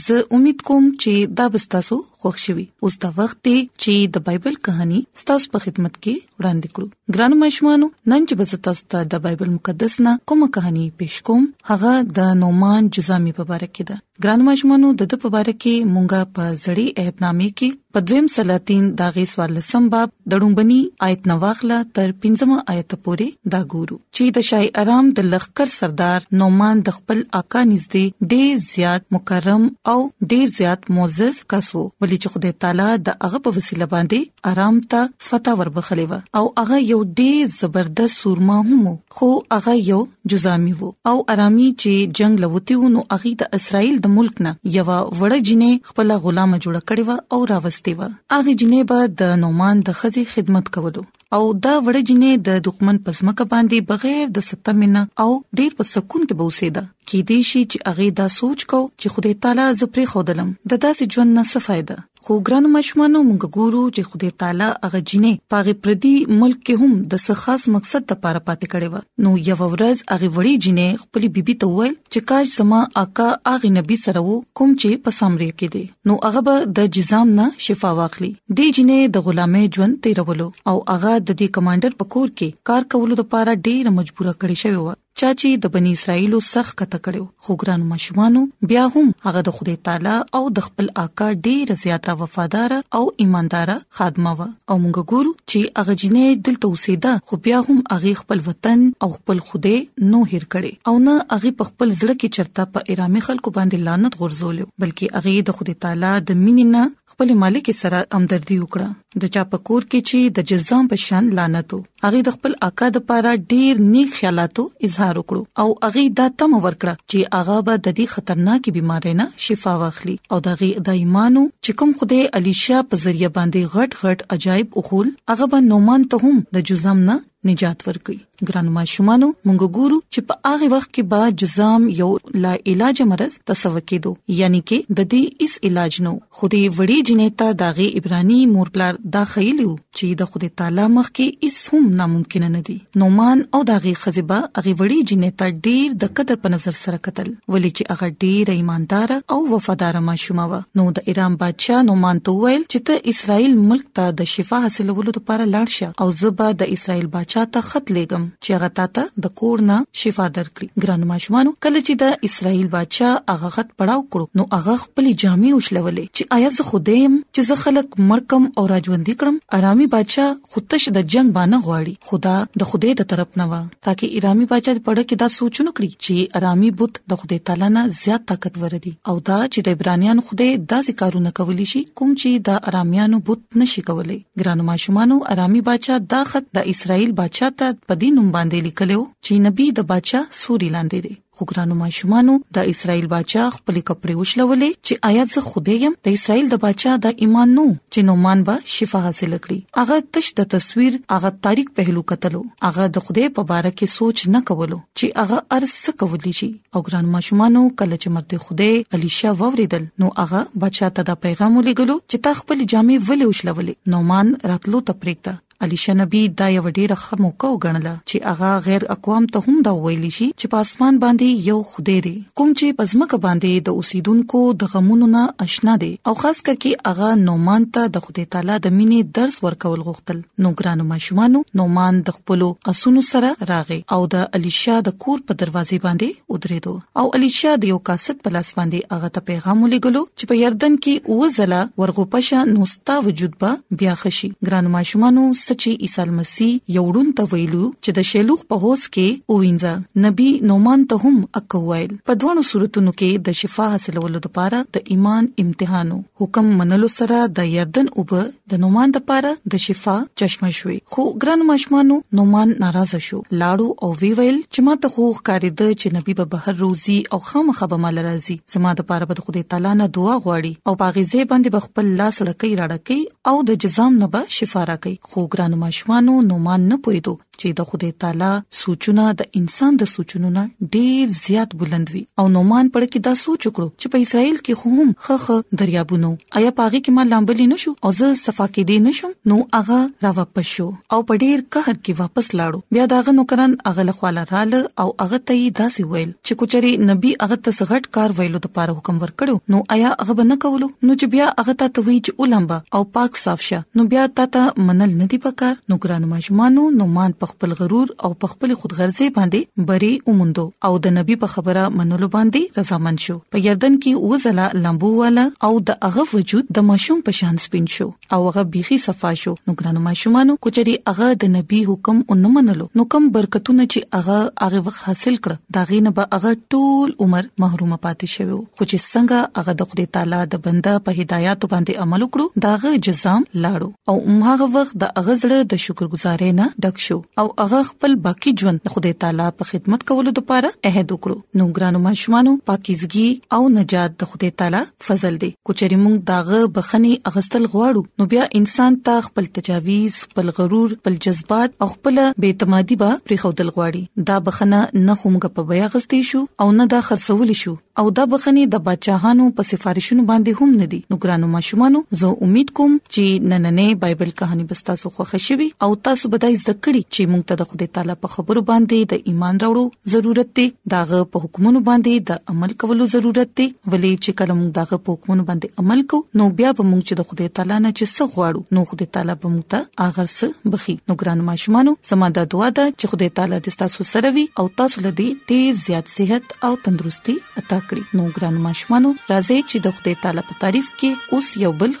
زه امید کوم چې دا به تاسو خوښ شي اوس دا وخت دی چې د بایبل کہانی تاسو په خدمت کې وړاندې کړو ګران مشمانو نن چې بز تاسو ته د بایبل مقدس نا کومه کہانی پېښ کوم هغه د نومان جزامي په اړه کې ده ګران مشمانو د د په اړه کې مونږه په زړی اهتنامي کې په دویم سلاطین دا غي سوال لسم باب د ډومبني آیت نواخله تر پنځم آیت پورې دا ګورو چې د شای آرام د لخر سردار نومان د خپل آقا نږدې ډیر زیات مکرم او ډیر زیات معزز کس وو ولې چې خدای تعالی د هغه په وسیله باندې آرام ته فتح وربخلې و او هغه یو ډیر زبردست سورما هم خو هغه یو جزامي وو او ارامي چې جنگ لوتی و نو هغه د اسرایل د ملک نه یو وړه جنې خپل غلامه جوړ کړي و او راوستي و هغه جنې به د نومان د خزي خدمت کولو او دا وړه جنې د دښمن پزماکه باندې بغیر د ستمنه او ډیر په سکون کې بوسیده کې دې شي چې هغه دا سوچ کو چې خدای تعالی زپری خودلم د داسې ژوند نه څه فائدہ خو ګران مشمانو موږ ګورو چې خدای تعالی هغه جنې پاغه پردي ملک کې هم د څه خاص مقصد لپاره پاتې کړي و نو یو ورځ هغه وړي جنې خپل بیبي ته وویل چې کاش زما آقا هغه نبی سره وو کوم چې په سامری کې دی نو هغه به د جزام نه شفا واخلي د جنې د غلامه ژوند تیرولو او هغه د دې کمانډر پکور کې کار کولو لپاره ډیر مجبور کړی شوی و چا چې د بنی اسرائیلو سر ښکته کړو خو ګران ماشومانو بیا هم هغه د خدای تعالی او د خپل آقا ډیر زیاته وفادار او ایماندار خادمه و او موږ ګورو چې هغه جنې دلته اوسېده خو بیا هم هغه خپل وطن او خپل خدای نو هیر کړي او نه هغه په خپل ځړ کې چرته په ارامه خلکو باندې لعنت غورځول بلکې هغه د خدای تعالی د مینې نه خپل مالک سره همدردي وکړه د چا پکور کې چې د جزام په شان لعنتو هغه د خپل آقا د پاره ډیر نیک خیالاتو اظهار وکړو او هغه دا تم ورکړه چې هغه به د دې خطرناکې بيمارۍ نه شفا واخلي او د غي د ایمانو چې کوم خوده الیشا په ذریعہ باندې غټ غټ عجایب اخول هغه به نومان ته هم د جزام نه نجات ورکړي ګران ماشومانو موږ ګورو چې په هغه وخت کې با جزام یو لا علاج مرز تصور کېدو یعنی کې د دې اس علاج نو خودي وړي جنې ته داغه ایبرانی مور پلار دا خېلو چې د خدای تعالی مخ کې اس هم ناممکن نه دي نومان او داغه خزبه هغه وړي جنې ته ډیر د قدر په نظر سره قتل ولې چې هغه ډیر ایماندار او وفادار ماشومه و نو د ایران بادشاه نومان ته ویل چې ته اسرائیل ملک ته د شفا حاصلولو لپاره لاړ شه او زبا د اسرایل بچا ته خط لګم چې هغه تا ته د کور نه شفا درکړي ګران ماشومان کله چې د اسرایل بچا هغه خط پړاو کړو نو هغه خپل جامې وشلولې چې آیا زه خدایم چې زه خلک مرکم او راجوندي کړم ارامي بچا خودش د جنگ باندې غواړي خو دا د خدای د طرف نه و ترڅو ایرامي باچا په اړه کې دا سوچونه کړی چې ارامي بت د خدای تعالی نه زیات طاقتور دی او دا چې د ایرانیانو خدای داسې کارونه کولی شي کوم چې د ارامیانو بت نشي کولی ګرانو ماشومانو ارامي باچا دا خط د اسرایل باچا ته په دې نوم باندې لیکلو چې نبی د باچا سوري لاندې دی خو ګرانو ماشومانو د اسرایل بچا خپل کپڑے وشلولې چې آیا زه خوده يم د اسرایل د بچا د ایمان نو چې نومان به شفا حاصل کړي هغه تش د تصویر هغه تاریخ پهلو قتلو هغه د خوده په باره کې سوچ نه کولو چې هغه ارس کولی شي او ګران ماشومانو کله چې مرته خوده الیشا ووریدل نو هغه بچا ته دا پیغام ولېګلو چې تا خپل جامې ولې وشلولې نومان راتلو ته پرېږده الیشا نبی دا یو ډیره ښه موقع وګڼله چې هغه غیر اقوام ته هم دا ویل شي چې په اسمان باندې یو خدای دی کوم چې په ځمکه باندې د اوسیدونکو د غمونو نه آشنا دی او خاص کر کې هغه نومان ته د خدای تعالی د مینې درس ورکول غوښتل نو ګرانو ماشومانو نومان د خپل اسونو سره راغی او د الیشا د کور په دروازې باندې ودرېدو او الیشا د یو کاسد په لاس باندې هغه ته پیغام ولېګلو چې په یردن کې اوزله ورغوپشه نو ستا وجود به بیا خشي ګران ماشومانو سچي عیسی مسیح یو ډون ته ویلو چې د شیلوخ په هوس کې اوینځه نبی نومان ته هم اکوایل په دوانو صورتونو کې د شفا حاصلولو لپاره د ایمان امتحانو حکم منلو سره د یردن اوب د نومان لپاره د شفا چشمه شوي خو ګران ماشومانو نومان ناراض شو لاړو او وی ویل چې ما ته خو ښکارې د چې نبی به بهر روزي او خامخبه مال راځي زما د پاره به خدای تعالی نه دعا غواړي او پاغي زی باندې به خپل لاس لکې راړکې او د جزام نه به شفا راکې خو ګران ماشومانو نو مان نه پویدو چې د خدای تعالی سوچونه د انسان د سوچونو نه ډیر زیات بلند وي او نو مان پړ کې دا سوچ وکړو چې په اسرائیل کې هم خخ دریابونو آیا پاغي کې ما لامبلې نشو او زه صفا کې دې نشم نو هغه را واپس شو او په ډیر قهر کې واپس لاړو بیا داغه نوکران هغه لخواله رال او هغه ته یې داسې ویل چې کوچري نبی هغه ته سغټ کار ویلو د پاره حکم ورکړو نو آیا هغه بنه کولو نو چې بیا هغه ته توی چې ولامبا او پاک صاف شه نو بیا تا ته منل نه دی پکار نو ګران ماشومانو نو مان په خپل غرور او په خپل خودغرضي باندې بری اومندو او د نبی په خبره منلو باندې رضامند شو په یردن کې و ځله لامبو والا او د هغه وجود د ماشوم په شان سپین شو او هغه بيخي صفا شو نو ګرانو ماشومانو کچري هغه د نبي حکم او نه منلو نو کم برکتونه چې هغه هغه وخت حاصل کړ دا غینه به هغه ټول عمر محروم پاتې شوی خو چې څنګه هغه د خدای تعالی د بنده په هدایت باندې عمل وکړو داغه جزام لاړو او هغه وخت د هغه زړه د شکرګزارۍ نه ډک شو او هغه خپل باقی ژوند د خدای تعالی په خدمت کولو لپاره عہد وکړو نو ګرانو ماشومانو پاکیزګي او نجات د خدای تعالی فضل دی کوچري موږ داغه بخني اغستل غواړو نو بیا انسان ته خپل تجاویز خپل غرور خپل جذبات او خپل بے اعتمادي به پرې خودل غواړي دا بخنه نه همغه په بیا غستې شو او نه دا خرڅول شو او دا بخني د بچاهانو په سفارښونو باندې هم نه دي نو ګرانو ماشومانو زه امید کوم چې نننې بایبل کہانی به تاسو خوښ شي او تاسو به د زده کړې چې موږ ته د خدای تعالی په خبرو باندې د ایمان راوړو ضرورت دی داغه په حکمونو باندې د عمل کولو ضرورت دی ولې چې کله موږ داغه په حکمونو باندې عمل کو نو بیا به موږ چې د خدای تعالی نه چې څه غواړو نو خدای تعالی به موږ ته اغر څه بخي نو ګران ماشومانو زما د دعا ده چې خدای تعالی دې تاسو سره وي او تاسو لدی ډیر زیات صحت او تندرستي عطا کړي نو ګران ماشومانو راځي چې د خدای تعالی په تعریف کې اوس یو بل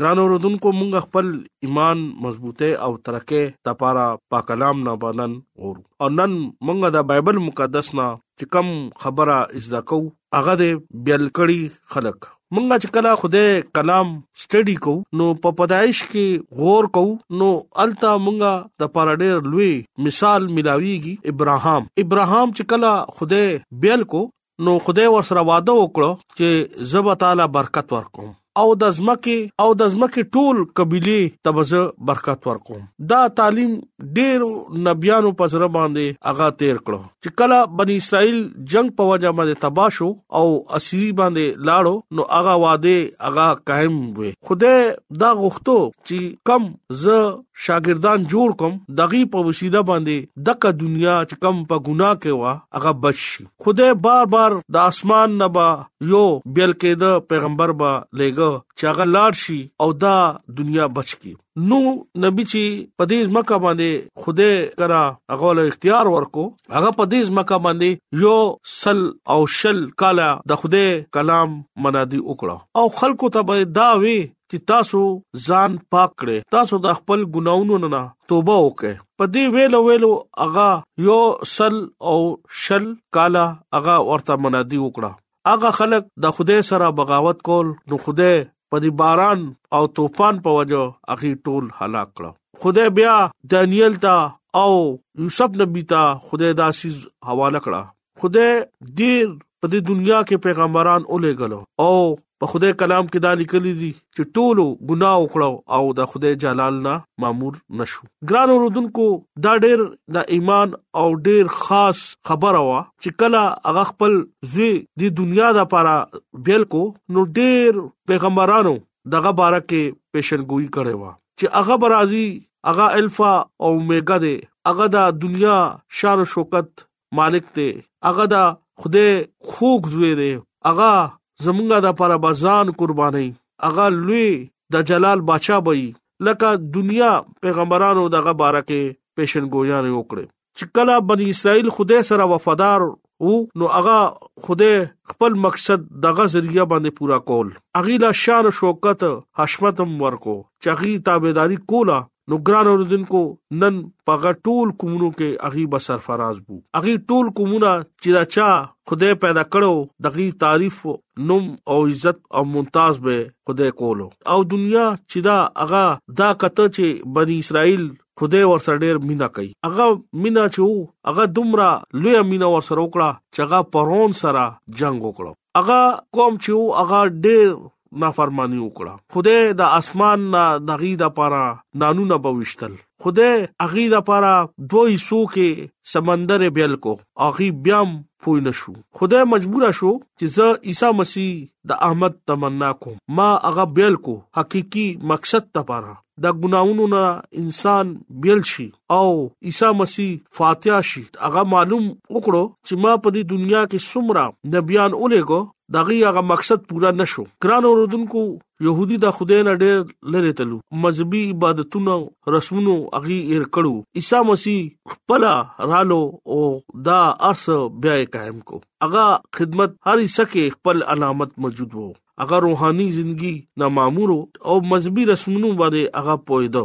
ګران اوردونکو مونږ خپل ایمان مضبوطه او ترقه د پاره پاک کلام نه بنن او نن مونږ د بایبل مقدس نه چې کم خبره از دا کو هغه د بیل کړي خلک مونږ چې کله خوده کلام سټډي کو نو په پدایش کې غور کو نو التا مونږ د پاره ډېر لوی مثال ملاويږي ابراهام ابراهام چې کله خوده بیل کو نو خدای ورسره وعده وکړو چې زب تعالی برکت ورکوم او د زمکه او د زمکه ټول قبيله تبزه برکت ورکوم دا تعلیم ډېر نبيانو په سره باندې اغا تیر کړو چې کله بني اسرائيل جنگ په وجه باندې تباشو او اسيري باندې لاړو نو اغا واده اغا قائم وي خوده دا غوښتو چې کم ز شاګردان جوړ کوم دغه په وسیله باندې دغه دنیا چې کم په ګناه کې وا اغا بچ شي خدای بار بار د اسمان نه با یو بیل کېده پیغمبر با لېګو چې هغه لاړ شي او دا دنیا بچ کی نو نبی چې په دې ځمکه باندې خدای کرا هغه له اختیار ورکو هغه په دې ځمکه باندې یو سل او شل کاله د خدای کلام منادي وکړه او خلکو ته به دا وی چې تاسو ځان پاک کړئ تاسو د خپل ګناونو نه توبه وکړئ په دې ویلو ویلو هغه یو سل او شل کاله هغه ورته منادي وکړه هغه خلک د خدای سره بغاوت کول نو خدای په دې باران او طوفان په وجه هغه ټول هلاک کړ خدای بیا دانیل ته او یوسف نبی ته خدای داسې حواله کړه خدای ډیر په دې دنیا کې پیغمبران اولېګلو او په خدای کلام کې دا لیکلي دي چې ټولو ګناه وکړو او د خدای جلال نه مامور نشو ګران اوردونکو دا ډېر د ایمان او ډېر خاص خبره وا چې کله هغه خپل زوی د دنیا د لپاره بیل کو نو ډېر پیغمبرانو دغه باره کې پیشنګوئی کړې و چې هغه برازي هغه الفا او اومېګا دی هغه د دنیا شان او شوکت مالک دی هغه دا خدای خوږ زوی دی هغه زمونږه د پر بازان قرباني هغه لوی د جلال بچا بي لکه دنیا پیغمبرانو دغه بارکه پیشنګویان وکړي چې کله بنی اسرائیل خدای سره وفادار وو نو هغه خدای خپل مقصد دغه ذریعہ باندې پورا کول اغه لا شان شوکت حشمت ورکو چغي تابعداري کولا نو ګران اوردونکو نن په غټول کومونو کې اغي به سرفراز بو اغي ټول کومونه چې دا چا خدای پیدا کړو دغي تعریف نوم او عزت او ممتاز به خدای کولو او دنیا چې دا اغا دا کته چې بنی اسرائیل خدای ورسره ډیر مینا کوي هغه مینا چې وو هغه دومره لوی مینا ورسره وکړه چې هغه پرون سره جنگ وکړو هغه قوم چې وو هغه ډیر نافرمانی وکړه خدای د اسمان نه دغې د پاره نانونه بوشتل خدای اغي د پاره دوه حصو کې سمندر بیل کو اغي بیا پوی نشو خدای مجبور شو چې زه عیسی مسیح د احمد تمنا کوم ما هغه بیل کو حقيقي مقصد ته پاره د ګناونو نه انسان بیل شي او عیسی مسیح فاتح شي هغه معلوم وکړو چې ما په دې دنیا کې څومره نبيان اولېګو دغه هغه مقصد پورا نشو ګران اوردونکو يهودي د خدای نه ډېر لری تلو مذهبي عبادتونو رسمونو اغي ایر کړو عیسی مسیح خپل رالو او دا ارس بیا قائم کو اغا خدمت هر سکه خپل علامت موجود وو اغا روحاني ژوندۍ نه مامور او مذهبي رسمونو باندې اغا پویدو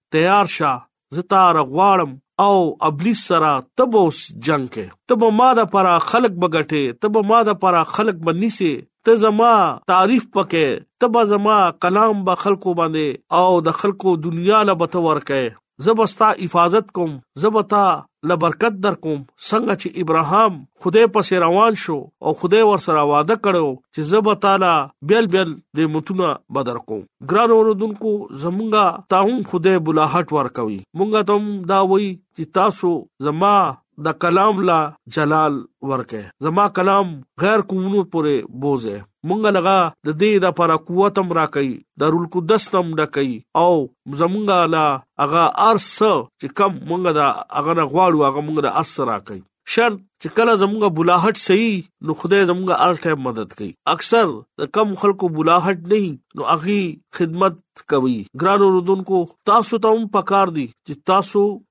تیار شه زه تار غواړم او ابلیس سره تب اوس جنگ کې تب ما د پرا خلق بغټه تب ما د پرا خلق بنیسه ته زما تعریف پکې تب زما کلام به خلکو باندې او د خلکو دنیا له بتور کې زبستا حفاظت کوم زبتا لبرکت در کوم څنګه چې ابراهام خدای پس روان شو او خدای ور سره وعده کړو چې زه به تعالی بیل بیل نعمتونه بدر کوم ګران اوردونکو زمونږه تا هم خدای بلاحت ورکوي مونږه ته هم دا وایي چې تاسو زما د کلام لا جلال ورکه زما کلام غیر کومونو پورې بوزه مونږ لغه د دې د پر قوت هم راکي دارالقدس نم ډکي او زمونږه لا هغه ارس چې کم مونږه دا هغه نه غواړو هغه مونږه د ارس راکي شرط چې کله زمونږه بلاحت صحیح نو خدای زمونږه ار ټایم مدد کوي اکثر د کم خلکو بلاحت نه نو اغي خدمت کوي ګران رودونکو تاسو ته هم پکار دي چې تاسو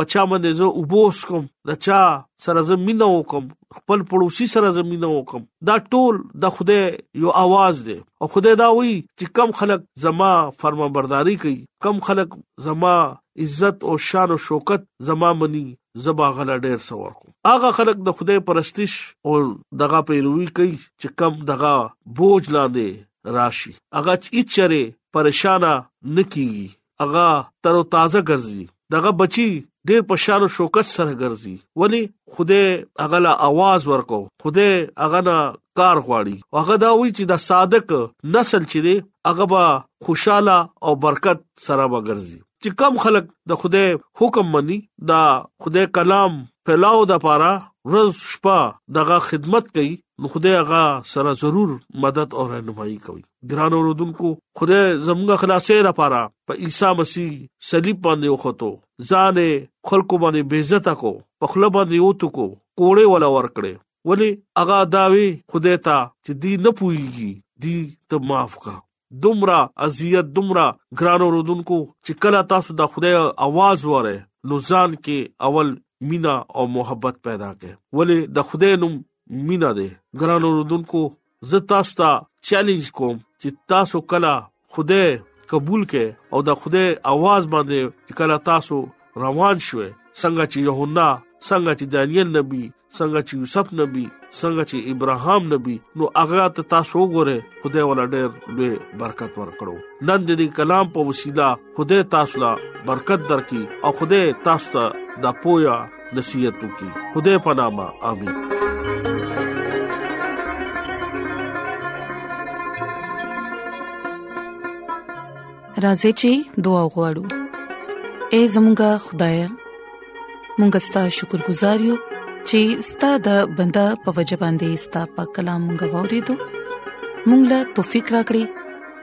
په چا باندې زه وبوس کوم د چا سره زه مینه وکم خپل پړوسی سره زه مینه وکم دا ټول د خدای یو आवाज دی او خدای دا وایي چې کم خلک زما فرما برداری کوي کم خلک زما عزت او شان او شوکت زما مني زبا غل ډیر سور کوم اغه خلک د خدای پرستش او دغه پیروي کوي چې کم دغه بوج لاندې راشي اغه چې چره پریشانا نکیږي هغه تر او تازه ګرځي دغه بچي ډیر په شان او شوکت سره ګرځي ولی خوده هغه لا आवाज ورکو خوده هغه نه کار غواړي هغه دا وی چې د صادق نسل چې دی هغه به خوشاله او برکت سره وګرځي چې کم خلک د خوده حکم مني دا خوده کلام پلاو د پاره روز شپه دغه خدمت کوي نو خوده هغه سره ضرور مدد او رهنمایي کوي ګران اوردونکو خدای زموږ خلاصې لپاره په عیسی مسیح صلیب باندې وختو ځان خلکو باندې بیزت کو په خپل باندې اوتو کو کوړې ولا ور کړې ولی اغا داوي خدای ته چې دی نه پويږي دی ته معاف کا دومره اذیت دومره ګران اوردونکو چې کله تاسو د خدای आवाज وره نو ځان کې اول مینا او محبت پیدا کړي ولی د خدای نوم مینا ده ګران اوردونکو زه تاسو ته چیلنج کوم چې تاسو کله خدای قبول کړي او د خدای आवाज باندې کله تاسو روان شوي څنګه چې یوهنا څنګه چې دانیل نبی څنګه چې یوسف نبی څنګه چې ابراهام نبی نو هغه ته تاسو وګوره خدای ولا ډېر لوی برکت ورکړو نن دې کلام په وسیله خدای تاسو لا برکت درکړي او خدای تاسو ته د پویا نصیحت وکي خدای په نامه امين راځي چې دعا وغوړو اے زمونږ خدای مونږ ستاسو شکر گزار یو چې ستاسو د بندا په وجبان دي ستاسو په کلام غوړې دو مونږ لا توفيق راکړي